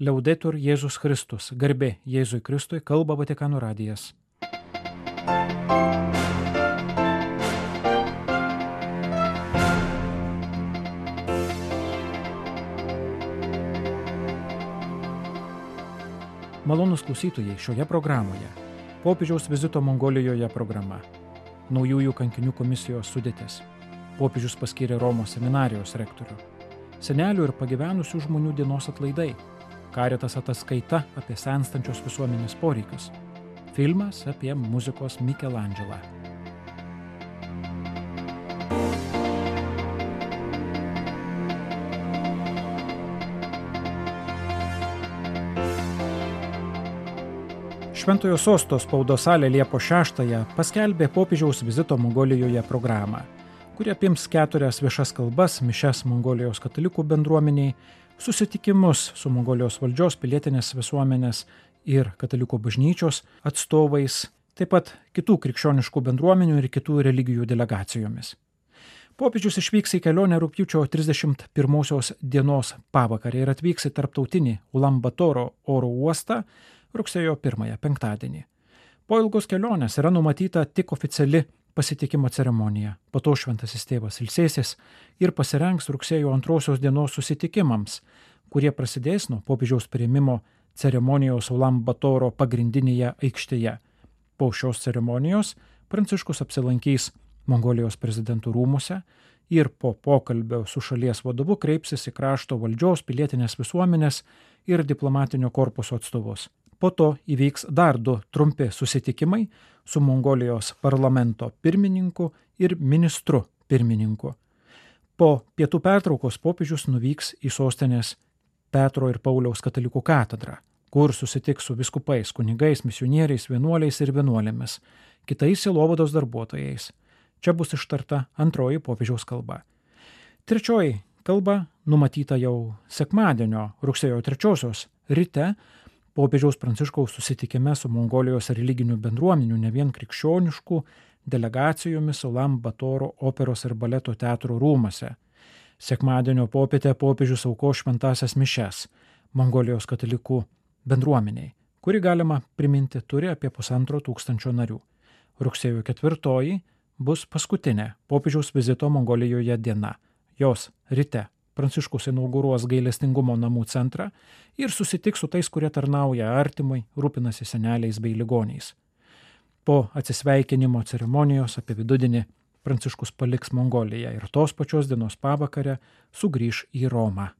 Liaudetur Jėzus Kristus, garbė Jėzui Kristui, kalba Vatikano radijas. Malonus klausytojai šioje programoje. Popiežiaus vizito Mongolijoje programa. Naujųjų kankinių komisijos sudėtis. Popiežius paskyrė Romos seminarijos rektorių. Senelių ir pagyvenusių žmonių dienos atlaidai. Karitas ataskaita apie senstančios visuomenės poreikius. Filmas apie muzikos Michelangelo. Šventojo sosto spaudos salė Liepo 6-ąją paskelbė popiežiaus vizito Mongolijoje programą, kuri apims keturias viešas kalbas, mišes Mongolijos katalikų bendruomeniai, susitikimus su Mongolijos valdžios, pilietinės visuomenės ir katalikų bažnyčios atstovais, taip pat kitų krikščioniškų bendruomenių ir kitų religijų delegacijomis. Popiežius išvyks į kelionę rūpjūčio 31 dienos pavakarę ir atvyks į tarptautinį Ulambatoro oro uostą, rugsėjo 1 penktadienį. Po ilgos kelionės yra numatyta tik oficiali pasitikimo ceremonija. Po to šventasis tėvas ilsėsis ir pasirengs rugsėjo antrosios dienos susitikimams, kurie prasidės nuo popiežiaus prieimimo ceremonijos Ulam Batoro pagrindinėje aikštėje. Po šios ceremonijos Pranciškus apsilankys Mongolijos prezidentų rūmose ir po pokalbio su šalies vadovu kreipsis į krašto valdžios, pilietinės visuomenės ir diplomatinio korpuso atstovus. Po to įvyks dar du trumpi susitikimai su Mongolijos parlamento pirmininku ir ministru pirmininku. Po pietų pertraukos popiežius nuvyks į sostinės Petro ir Pauliaus katalikų katedrą, kur susitiks su viskupais, kunigais, misionieriais, vienuoliais ir vienuolėmis, kitais silovados darbuotojais. Čia bus ištarta antroji popiežiaus kalba. Trečioji kalba numatyta jau sekmadienio rugsėjo trečiosios ryte popiežiaus Pranciškaus susitikime su Mongolijos religinių bendruomenių, ne vien krikščioniškų, delegacijomis Ulam Batoro operos ir baleto teatro rūmose. Sekmadienio popietę popiežius auko šventasias mišes Mongolijos katalikų bendruomeniai, kuri galima priminti turi apie pusantro tūkstančio narių. Rugsėjo ketvirtoji bus paskutinė popiežiaus vizito Mongolijoje diena. Jos ryte Pranciškus inauguruos gailestingumo namų centrą ir susitiks su tais, kurie tarnauja artimui, rūpinasi seneliais bei ligoniais. Po atsisveikinimo ceremonijos apie vidudienį Pranciškus paliks Mongoliją ir tos pačios dienos pavakarę sugrįž į Romą.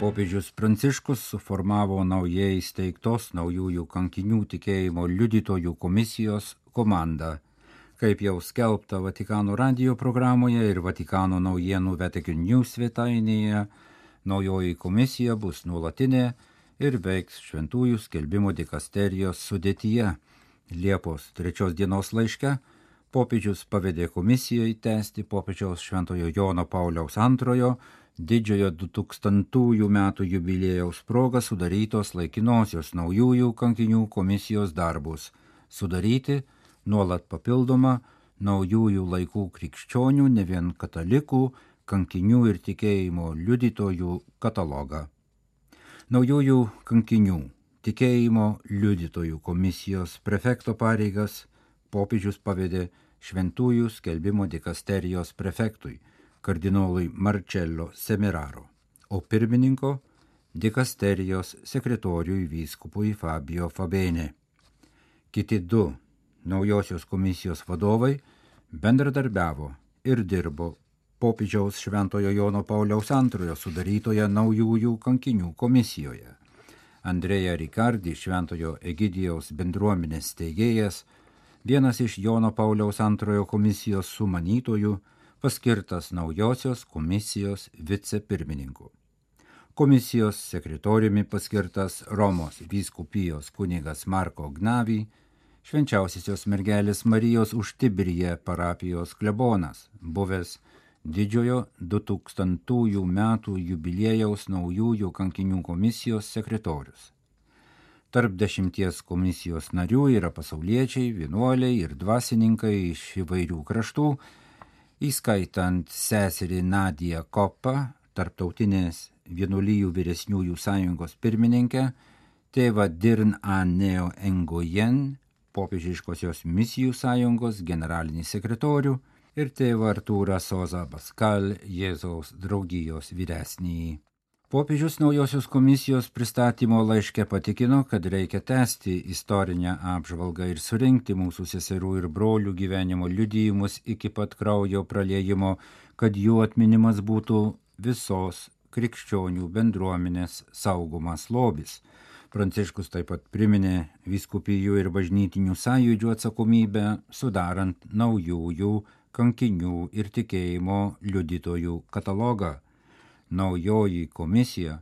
Popiežius Pranciškus suformavo naujai įsteigtos naujųjų kankinių tikėjimo liudytojų komisijos komandą kaip jau skelbta Vatikano radio programoje ir Vatikano naujienų Vatican News svetainėje, naujoji komisija bus nuolatinė ir veiks šventųjų skelbimo dikasterijos sudėtyje. Liepos trečios dienos laiške popiežius pavedė komisijai tęsti popiežiaus šventojo Jono Pauliaus antrojo didžiojo 2000 metų jubiliejaus proga sudarytos laikinosios naujųjų kankinių komisijos darbus - sudaryti nuolat papildoma naujųjų laikų krikščionių, ne vien katalikų, kankinių ir tikėjimo liudytojų katalogą. Naujųjų kankinių tikėjimo liudytojų komisijos prefekto pareigas popiežius pavedė šventųjų skelbimo dikasterijos prefektui, kardinolui Marcello Semiraro, o pirmininko dikasterijos sekretoriui vyskupui Fabio Fabene. Kiti du naujosios komisijos vadovai bendradarbiavo ir dirbo popiežiaus Šventojo Jono Pauliaus antrojo sudarytoje naujųjų kankinių komisijoje. Andrėja Rikardi, Šventojo Egidijaus bendruomenės steigėjas, vienas iš Jono Pauliaus antrojo komisijos sumanytojų, paskirtas naujosios komisijos vicepirmininku. Komisijos sekretoriumi paskirtas Romos vyskupijos kunigas Marko Gnavy, švenčiausiosios mergelės Marijos užtibryje parapijos klebonas, buvęs didžiojo 2000 metų jubiliejaus naujųjų kankinių komisijos sekretorius. Tarp dešimties komisijos narių yra pasauliečiai, vienuoliai ir dvasininkai iš įvairių kraštų įskaitant seserį Nadiją Kopą, tarptautinės vienuolijų vyresniųjų sąjungos pirmininkę, tėvą Dirn Aneo Engojen, popiežiškosios misijų sąjungos generalinį sekretorių ir tėvą Artūrą Soza Baskal, Jėzaus draugijos vyresnįjį. Popiežius naujosios komisijos pristatymo laiške patikino, kad reikia tęsti istorinę apžvalgą ir surinkti mūsų seserų ir brolių gyvenimo liudijimus iki pat kraujo praliejimo, kad jų atminimas būtų visos krikščionių bendruomenės saugomas lobis. Pranciškus taip pat priminė viskupijų ir bažnytinių sąjūdžių atsakomybę, sudarant naujųjų kankinių ir tikėjimo liudytojų katalogą. Naujoji komisija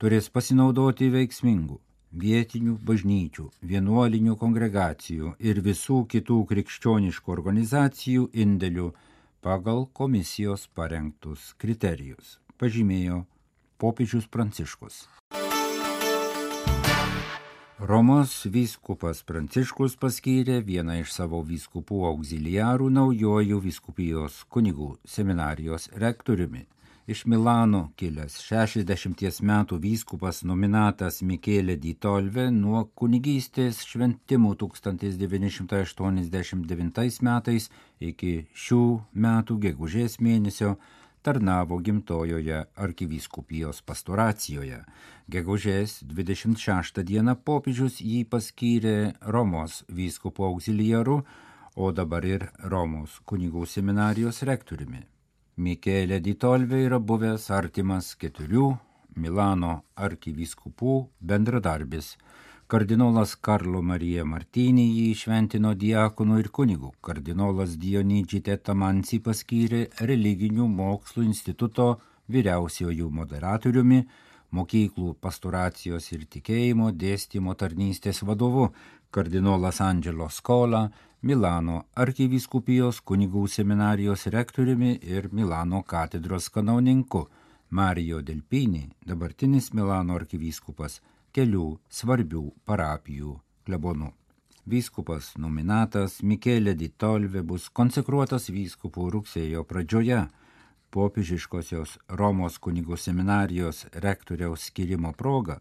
turės pasinaudoti veiksmingų vietinių bažnyčių, vienuolinių kongregacijų ir visų kitų krikščioniškų organizacijų indėlių pagal komisijos parengtus kriterijus, pažymėjo popiežius Pranciškus. Romos vyskupas Pranciškus paskyrė vieną iš savo vyskupų auxiliarų naujojų vyskupijos kunigų seminarijos rektoriumi. Iš Milano kilęs 60 metų vyskupas nominatas Mikėlė Dytolve nuo kunigystės šventimų 1989 metais iki šių metų gegužės mėnesio tarnavo gimtojoje arkivyskupijos pastoracijoje. Gegužės 26 dieną popiežius jį paskyrė Romos vyskupo auxiliaru, o dabar ir Romos kunigų seminarijos rektoriumi. Mikėlė Ditolvė yra buvęs artimas keturių Milano arkivyskupų bendradarbis Kardinolas Karlo Marija Martinį jį išventino diakonu ir kunigu. Kardinolas Dionydži Tetamansi paskyrė religinių mokslų instituto vyriausiojų moderatoriumi, mokyklų pastoracijos ir tikėjimo dėstymo tarnystės vadovu, kardinolas Angelo Skola, Milano arkivyskupijos kunigų seminarijos rektoriumi ir Milano katedros kanauninku, Mario Delpini, dabartinis Milano arkivyskupas, kelių svarbių parapijų klebonų. Vyskupas nominatas Mikėlė Ditolvė bus konsekruotas vyskupų rugsėjo pradžioje. Popiežiškosios Romos kunigų seminarijos rektoriaus skirimo proga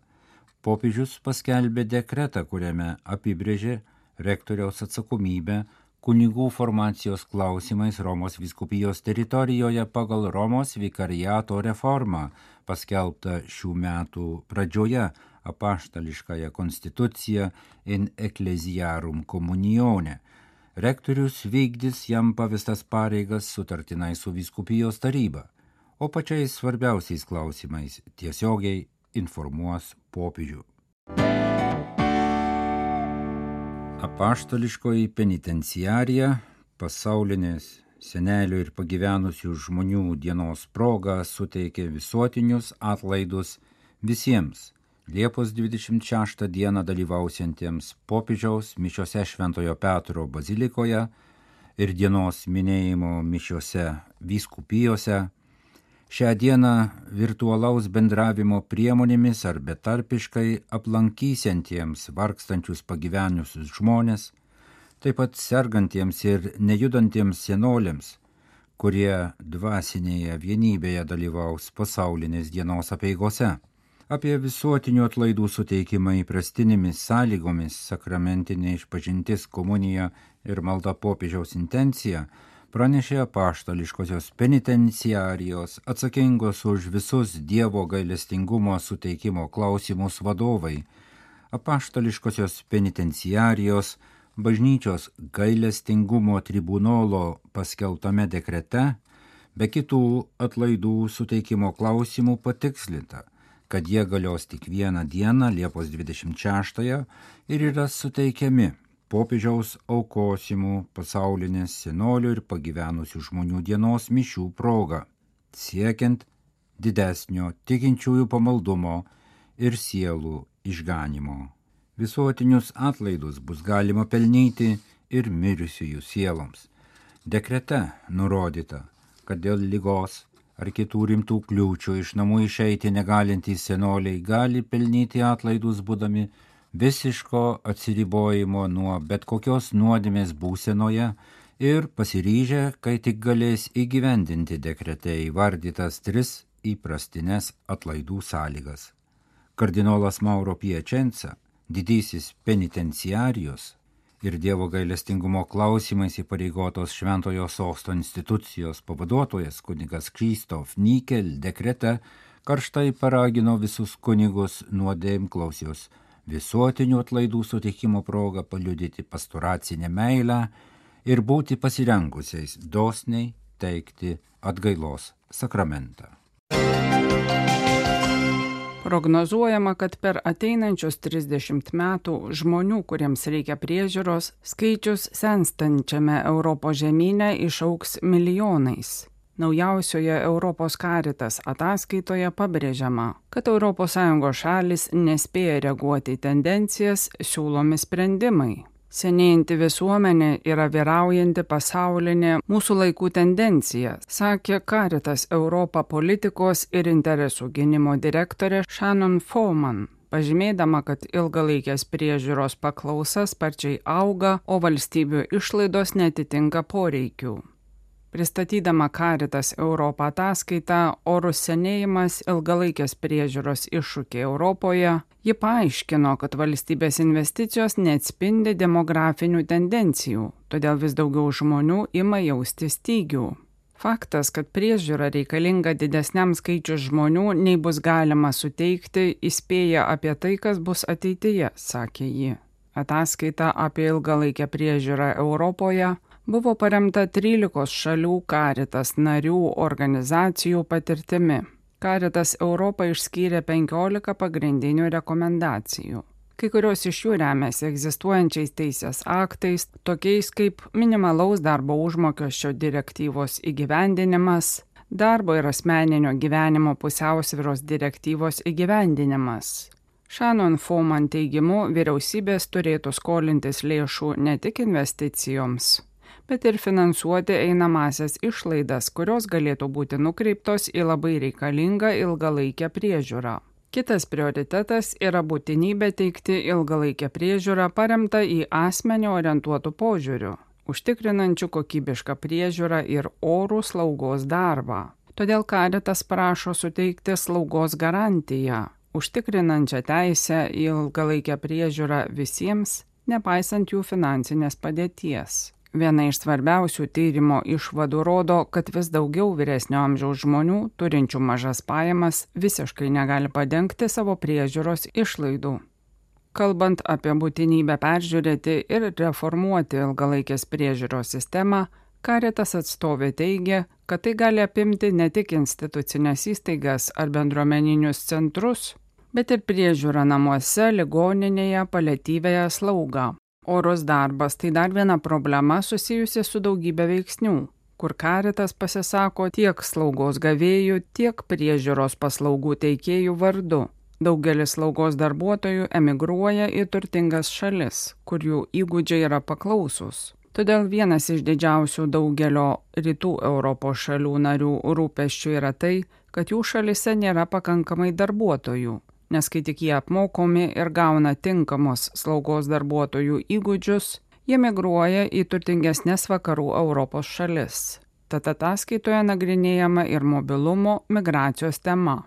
popiežius paskelbė dekretą, kuriame apibrėžė rektoriaus atsakomybę kunigų formacijos klausimais Romos viskupijos teritorijoje pagal Romos vikariato reformą, paskelbtą šių metų pradžioje apaštališkąją konstituciją in ecclesiarum komunione. Rektorius vykdys jam pavestas pareigas sutartinai su viskupijos taryba, o pačiais svarbiausiais klausimais tiesiogiai informuos popiežių. Apaštališkoji penitenciarija pasaulinės senelių ir pagyvenusių žmonių dienos proga suteikė visuotinius atlaidus visiems. Liepos 26 dieną dalyvausiems popiežiaus mišiose Šventojo Petro bazilikoje ir dienos minėjimo mišiose vyskupijose, šią dieną virtualaus bendravimo priemonėmis ar betarpiškai aplankysiantiems vargstančius pagyvenusius žmonės, taip pat sergantiems ir nejudantiems senoliams, kurie dvasinėje vienybėje dalyvaus pasaulinės dienos apieigose apie visuotinių atlaidų suteikimą įprastinėmis sąlygomis, sakramentinė išpažintis, komunija ir malda popiežiaus intencija pranešė apaštališkosios penitenciarijos atsakingos už visus Dievo gailestingumo suteikimo klausimus vadovai, apaštališkosios penitenciarijos bažnyčios gailestingumo tribunolo paskeltame dekrete, be kitų atlaidų suteikimo klausimų patikslinta kad jie galios tik vieną dieną, Liepos 26-ąją, ir yra suteikiami popiežiaus aukosimų pasaulinės senolių ir pagyvenusių žmonių dienos mišių proga, siekiant didesnio tikinčiųjų pamaldumo ir sielų išganimo. Visuotinius atlaidus bus galima pelnyti ir mirusiųjų sieloms. Dekrete nurodyta, kad dėl lygos ar kitų rimtų kliūčių iš namų išeiti negalintys senoliai gali pelnyti atlaidus būdami visiško atsiribojimo nuo bet kokios nuodėmės būsenoje ir pasiryžę, kai tik galės įgyvendinti dekrete įvardytas tris įprastinės atlaidų sąlygas. Kardinolas Mauro Piečenca, didysis penitenciarijos ir Dievo gailestingumo klausimais įpareigotos Šventojo sosto institucijos pavaduotojas kunigas Kristof Nikel dekrete karštai paragino visus kunigus nuodėm klausius visuotinių atlaidų sutikimo progą paliudyti pastoracinę meilę ir būti pasirengusiais dosniai teikti atgailos sakramentą. Prognozuojama, kad per ateinančius 30 metų žmonių, kuriems reikia priežiūros, skaičius senstančiame Europos žemynė išauks milijonais. Naujausioje Europos karitas ataskaitoje pabrėžiama, kad ES šalis nespėja reaguoti į tendencijas siūlomi sprendimai. Senėjanti visuomenė yra vyraujanti pasaulinė mūsų laikų tendencija, sakė Karitas Europą politikos ir interesų gynimo direktorė Shannon Foman pažymėdama, kad ilgalaikės priežiūros paklausa sparčiai auga, o valstybių išlaidos netitinka poreikių. Pristatydama Karitas Europą ataskaitą Orus senėjimas ilgalaikės priežiūros iššūkiai Europoje, ji paaiškino, kad valstybės investicijos neatspindi demografinių tendencijų, todėl vis daugiau žmonių ima jausti stygių. Faktas, kad priežiūra reikalinga didesniam skaičiu žmonių, nei bus galima suteikti, įspėja apie tai, kas bus ateityje, sakė ji. Ataskaita apie ilgalaikę priežiūrą Europoje buvo paremta 13 šalių karitas narių organizacijų patirtimi. Karitas Europą išskyrė 15 pagrindinių rekomendacijų. Kai kurios iš jų remiasi egzistuojančiais teisės aktais, tokiais kaip minimalaus darbo užmokesčio direktyvos įgyvendinimas, darbo ir asmeninio gyvenimo pusiausviros direktyvos įgyvendinimas. Šanon Foman teigimu, vyriausybės turėtų skolintis lėšų ne tik investicijoms, bet ir finansuoti einamasias išlaidas, kurios galėtų būti nukreiptos į labai reikalingą ilgalaikę priežiūrą. Kitas prioritetas yra būtinybė teikti ilgalaikę priežiūrą paremtą į asmenį orientuotų požiūrių, užtikrinančių kokybišką priežiūrą ir orų slaugos darbą. Todėl karitas prašo suteikti slaugos garantiją, užtikrinančią teisę į ilgalaikę priežiūrą visiems, nepaisant jų finansinės padėties. Viena iš svarbiausių tyrimo išvadų rodo, kad vis daugiau vyresnio amžiaus žmonių, turinčių mažas pajamas, visiškai negali padengti savo priežiūros išlaidų. Kalbant apie būtinybę peržiūrėti ir reformuoti ilgalaikės priežiūros sistemą, Karitas atstovė teigia, kad tai gali apimti ne tik institucinės įstaigas ar bendruomeninius centrus, bet ir priežiūrą namuose, ligoninėje, paliatyvėje slaugą. Orus darbas tai dar viena problema susijusi su daugybė veiksnių, kur karitas pasisako tiek slaugos gavėjų, tiek priežiūros paslaugų teikėjų vardu. Daugelis slaugos darbuotojų emigruoja į turtingas šalis, kur jų įgūdžiai yra paklausus. Todėl vienas iš didžiausių daugelio rytų Europos šalių narių rūpeščių yra tai, kad jų šalise nėra pakankamai darbuotojų, nes kai tik jie apmokomi ir gauna tinkamos slaugos darbuotojų įgūdžius, jie migruoja į turtingesnės vakarų Europos šalis. Tad ataskaitoje nagrinėjama ir mobilumo migracijos tema.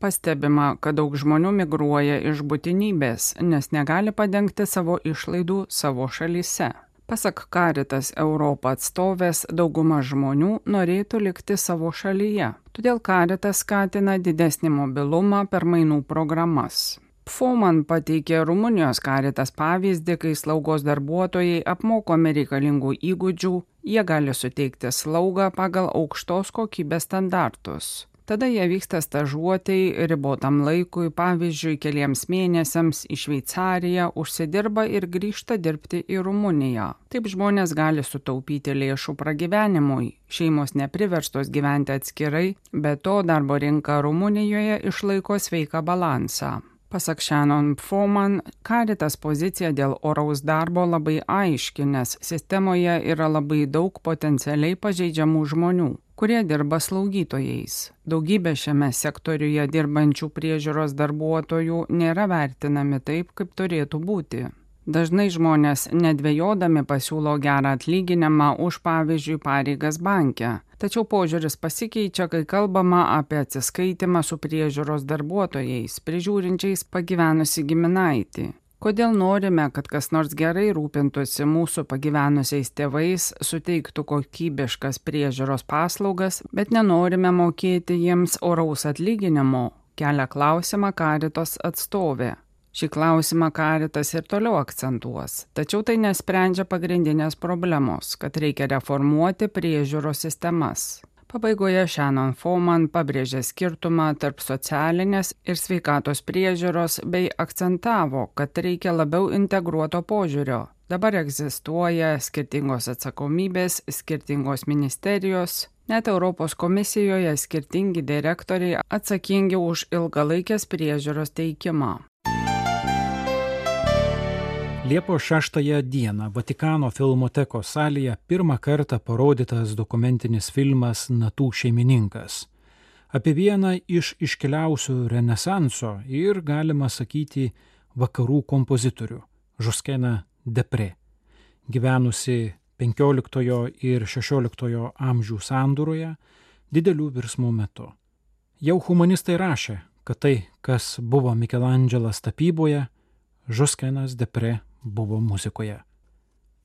Pastebima, kad daug žmonių migruoja iš būtinybės, nes negali padengti savo išlaidų savo šalyse. Pasak Karitas Europą atstovės, dauguma žmonių norėtų likti savo šalyje, todėl Karitas skatina didesnį mobilumą per mainų programas. Foman pateikė Rumunijos karitas pavyzdį, kai slaugos darbuotojai apmokomi reikalingų įgūdžių, jie gali suteikti slaugą pagal aukštos kokybės standartus. Tada jie vyksta stažuotei ribotam laikui, pavyzdžiui, keliems mėnesiams į Šveicariją, užsidirba ir grįžta dirbti į Rumuniją. Taip žmonės gali sutaupyti lėšų pragyvenimui. Šeimos nepriverstos gyventi atskirai, bet to darbo rinka Rumunijoje išlaiko sveiką balansą. Pasak Shannon Foman, karitas pozicija dėl oraus darbo labai aiški, nes sistemoje yra labai daug potencialiai pažeidžiamų žmonių kurie dirba slaugytojais. Daugybė šiame sektoriuje dirbančių priežiūros darbuotojų nėra vertinami taip, kaip turėtų būti. Dažnai žmonės nedvėjodami pasiūlo gerą atlyginimą už pavyzdžiui pareigas banke. Tačiau požiūris pasikeičia, kai kalbama apie atsiskaitimą su priežiūros darbuotojais, prižiūrinčiais pagyvenusi giminaitį. Kodėl norime, kad kas nors gerai rūpintųsi mūsų pagyvenusiais tėvais, suteiktų kokybiškas priežiūros paslaugas, bet nenorime mokėti jiems oraus atlyginimo, kelia klausimą karitos atstovė. Šį klausimą karitas ir toliau akcentuos, tačiau tai nesprendžia pagrindinės problemos, kad reikia reformuoti priežiūros sistemas. Pabaigoje Shannon Foman pabrėžė skirtumą tarp socialinės ir sveikatos priežiūros bei akcentavo, kad reikia labiau integruoto požiūrio. Dabar egzistuoja skirtingos atsakomybės, skirtingos ministerijos, net Europos komisijoje skirtingi direktoriai atsakingi už ilgalaikės priežiūros teikimą. Liepos 6 dieną Vatikano filmotekos salėje pirmą kartą parodytas dokumentinis filmas Natų šeimininkas. Apie vieną iš iškiliausių Renesanso ir, galima sakyti, vakarų kompozitorių - Žuskeną Depre, gyvenusi 15 ir 16 amžių sandūroje didelių virsmų metu. Jau humanistai rašė, kad tai, kas buvo Mikelandželas tapyboje, Žuskenas Depre buvo muzikoje.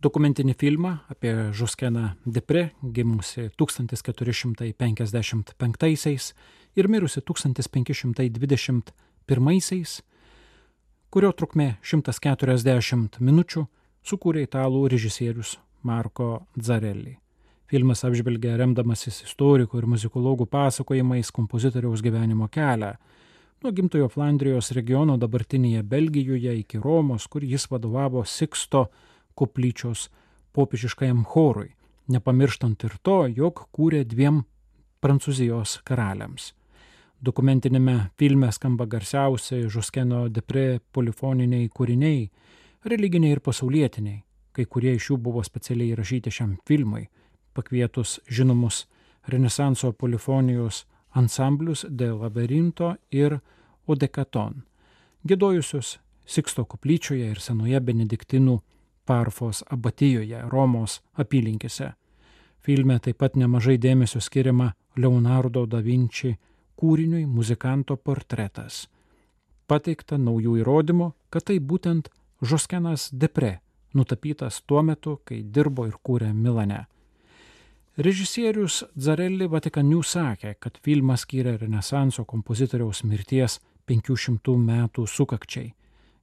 Dokumentinį filmą apie Žuskeną Depre, gimusi 1455 ir mirusi 1521, kurio trukmė 140 minučių, sukūrė italų režisierius Marko Zarelli. Filmas apžvelgia remdamasis istorikų ir muzikologų pasakojimais kompozitoriaus gyvenimo kelią nuo gimtojo Flandrijos regiono dabartinėje Belgijoje iki Romos, kur jis vadovavo Siksto koplyčios popiežiškajam chorui, nepamirštant ir to, jog kūrė dviem Prancūzijos karaliams. Dokumentinėme filme skamba garsiausiai Žuskeno depre polifoniniai kūriniai, religiniai ir pasaulietiniai, kai kurie iš jų buvo specialiai įrašyti šiam filmui, pakvietus žinomus Renesanso polifonijos ansamblius dėl laberinto ir Odekaton, gėdojusius Siksto koplyčioje ir senoje benediktinų Parfos abatijoje Romos apylinkėse. Filme taip pat nemažai dėmesio skiriama Leonardo da Vinci kūriniui muzikanto portretas. Pateikta naujų įrodymų, kad tai būtent Žoskenas Depre, nutapytas tuo metu, kai dirbo ir kūrė Milane. Režisierius Zarelli Vatikanių sakė, kad filmas skyrė Renesanso kompozitoriaus mirties 500 metų sukakčiai.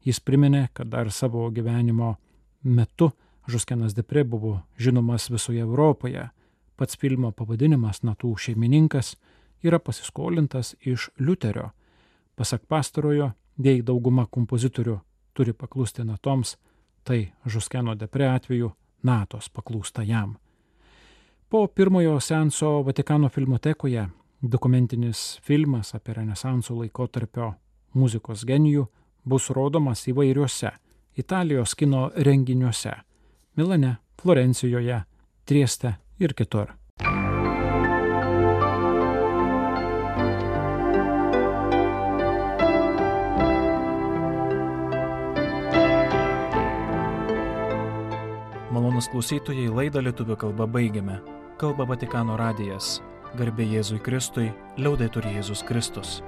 Jis priminė, kad dar savo gyvenimo metu Žuskenas Depre buvo žinomas visoje Europoje. Pats filmo pavadinimas Natų šeimininkas yra pasiskolintas iš Liuterio. Pasak pastarojo, jei dauguma kompozitorių turi paklusti natoms, tai Žuskeno Depre atveju natos paklūsta jam. Po pirmojo senso Vatikano filmotekoje dokumentinis filmas apie Renesanso laikotarpio muzikos genijų bus rodomas įvairiuose Italijos kino renginiuose - Milane, Florencijoje, Trieste ir kitur. Malonus klausytojai laidą lietuvių kalbą baigiame kalba Vatikano radijas. Garbė Jėzui Kristui, liaudai turi Jėzus Kristus.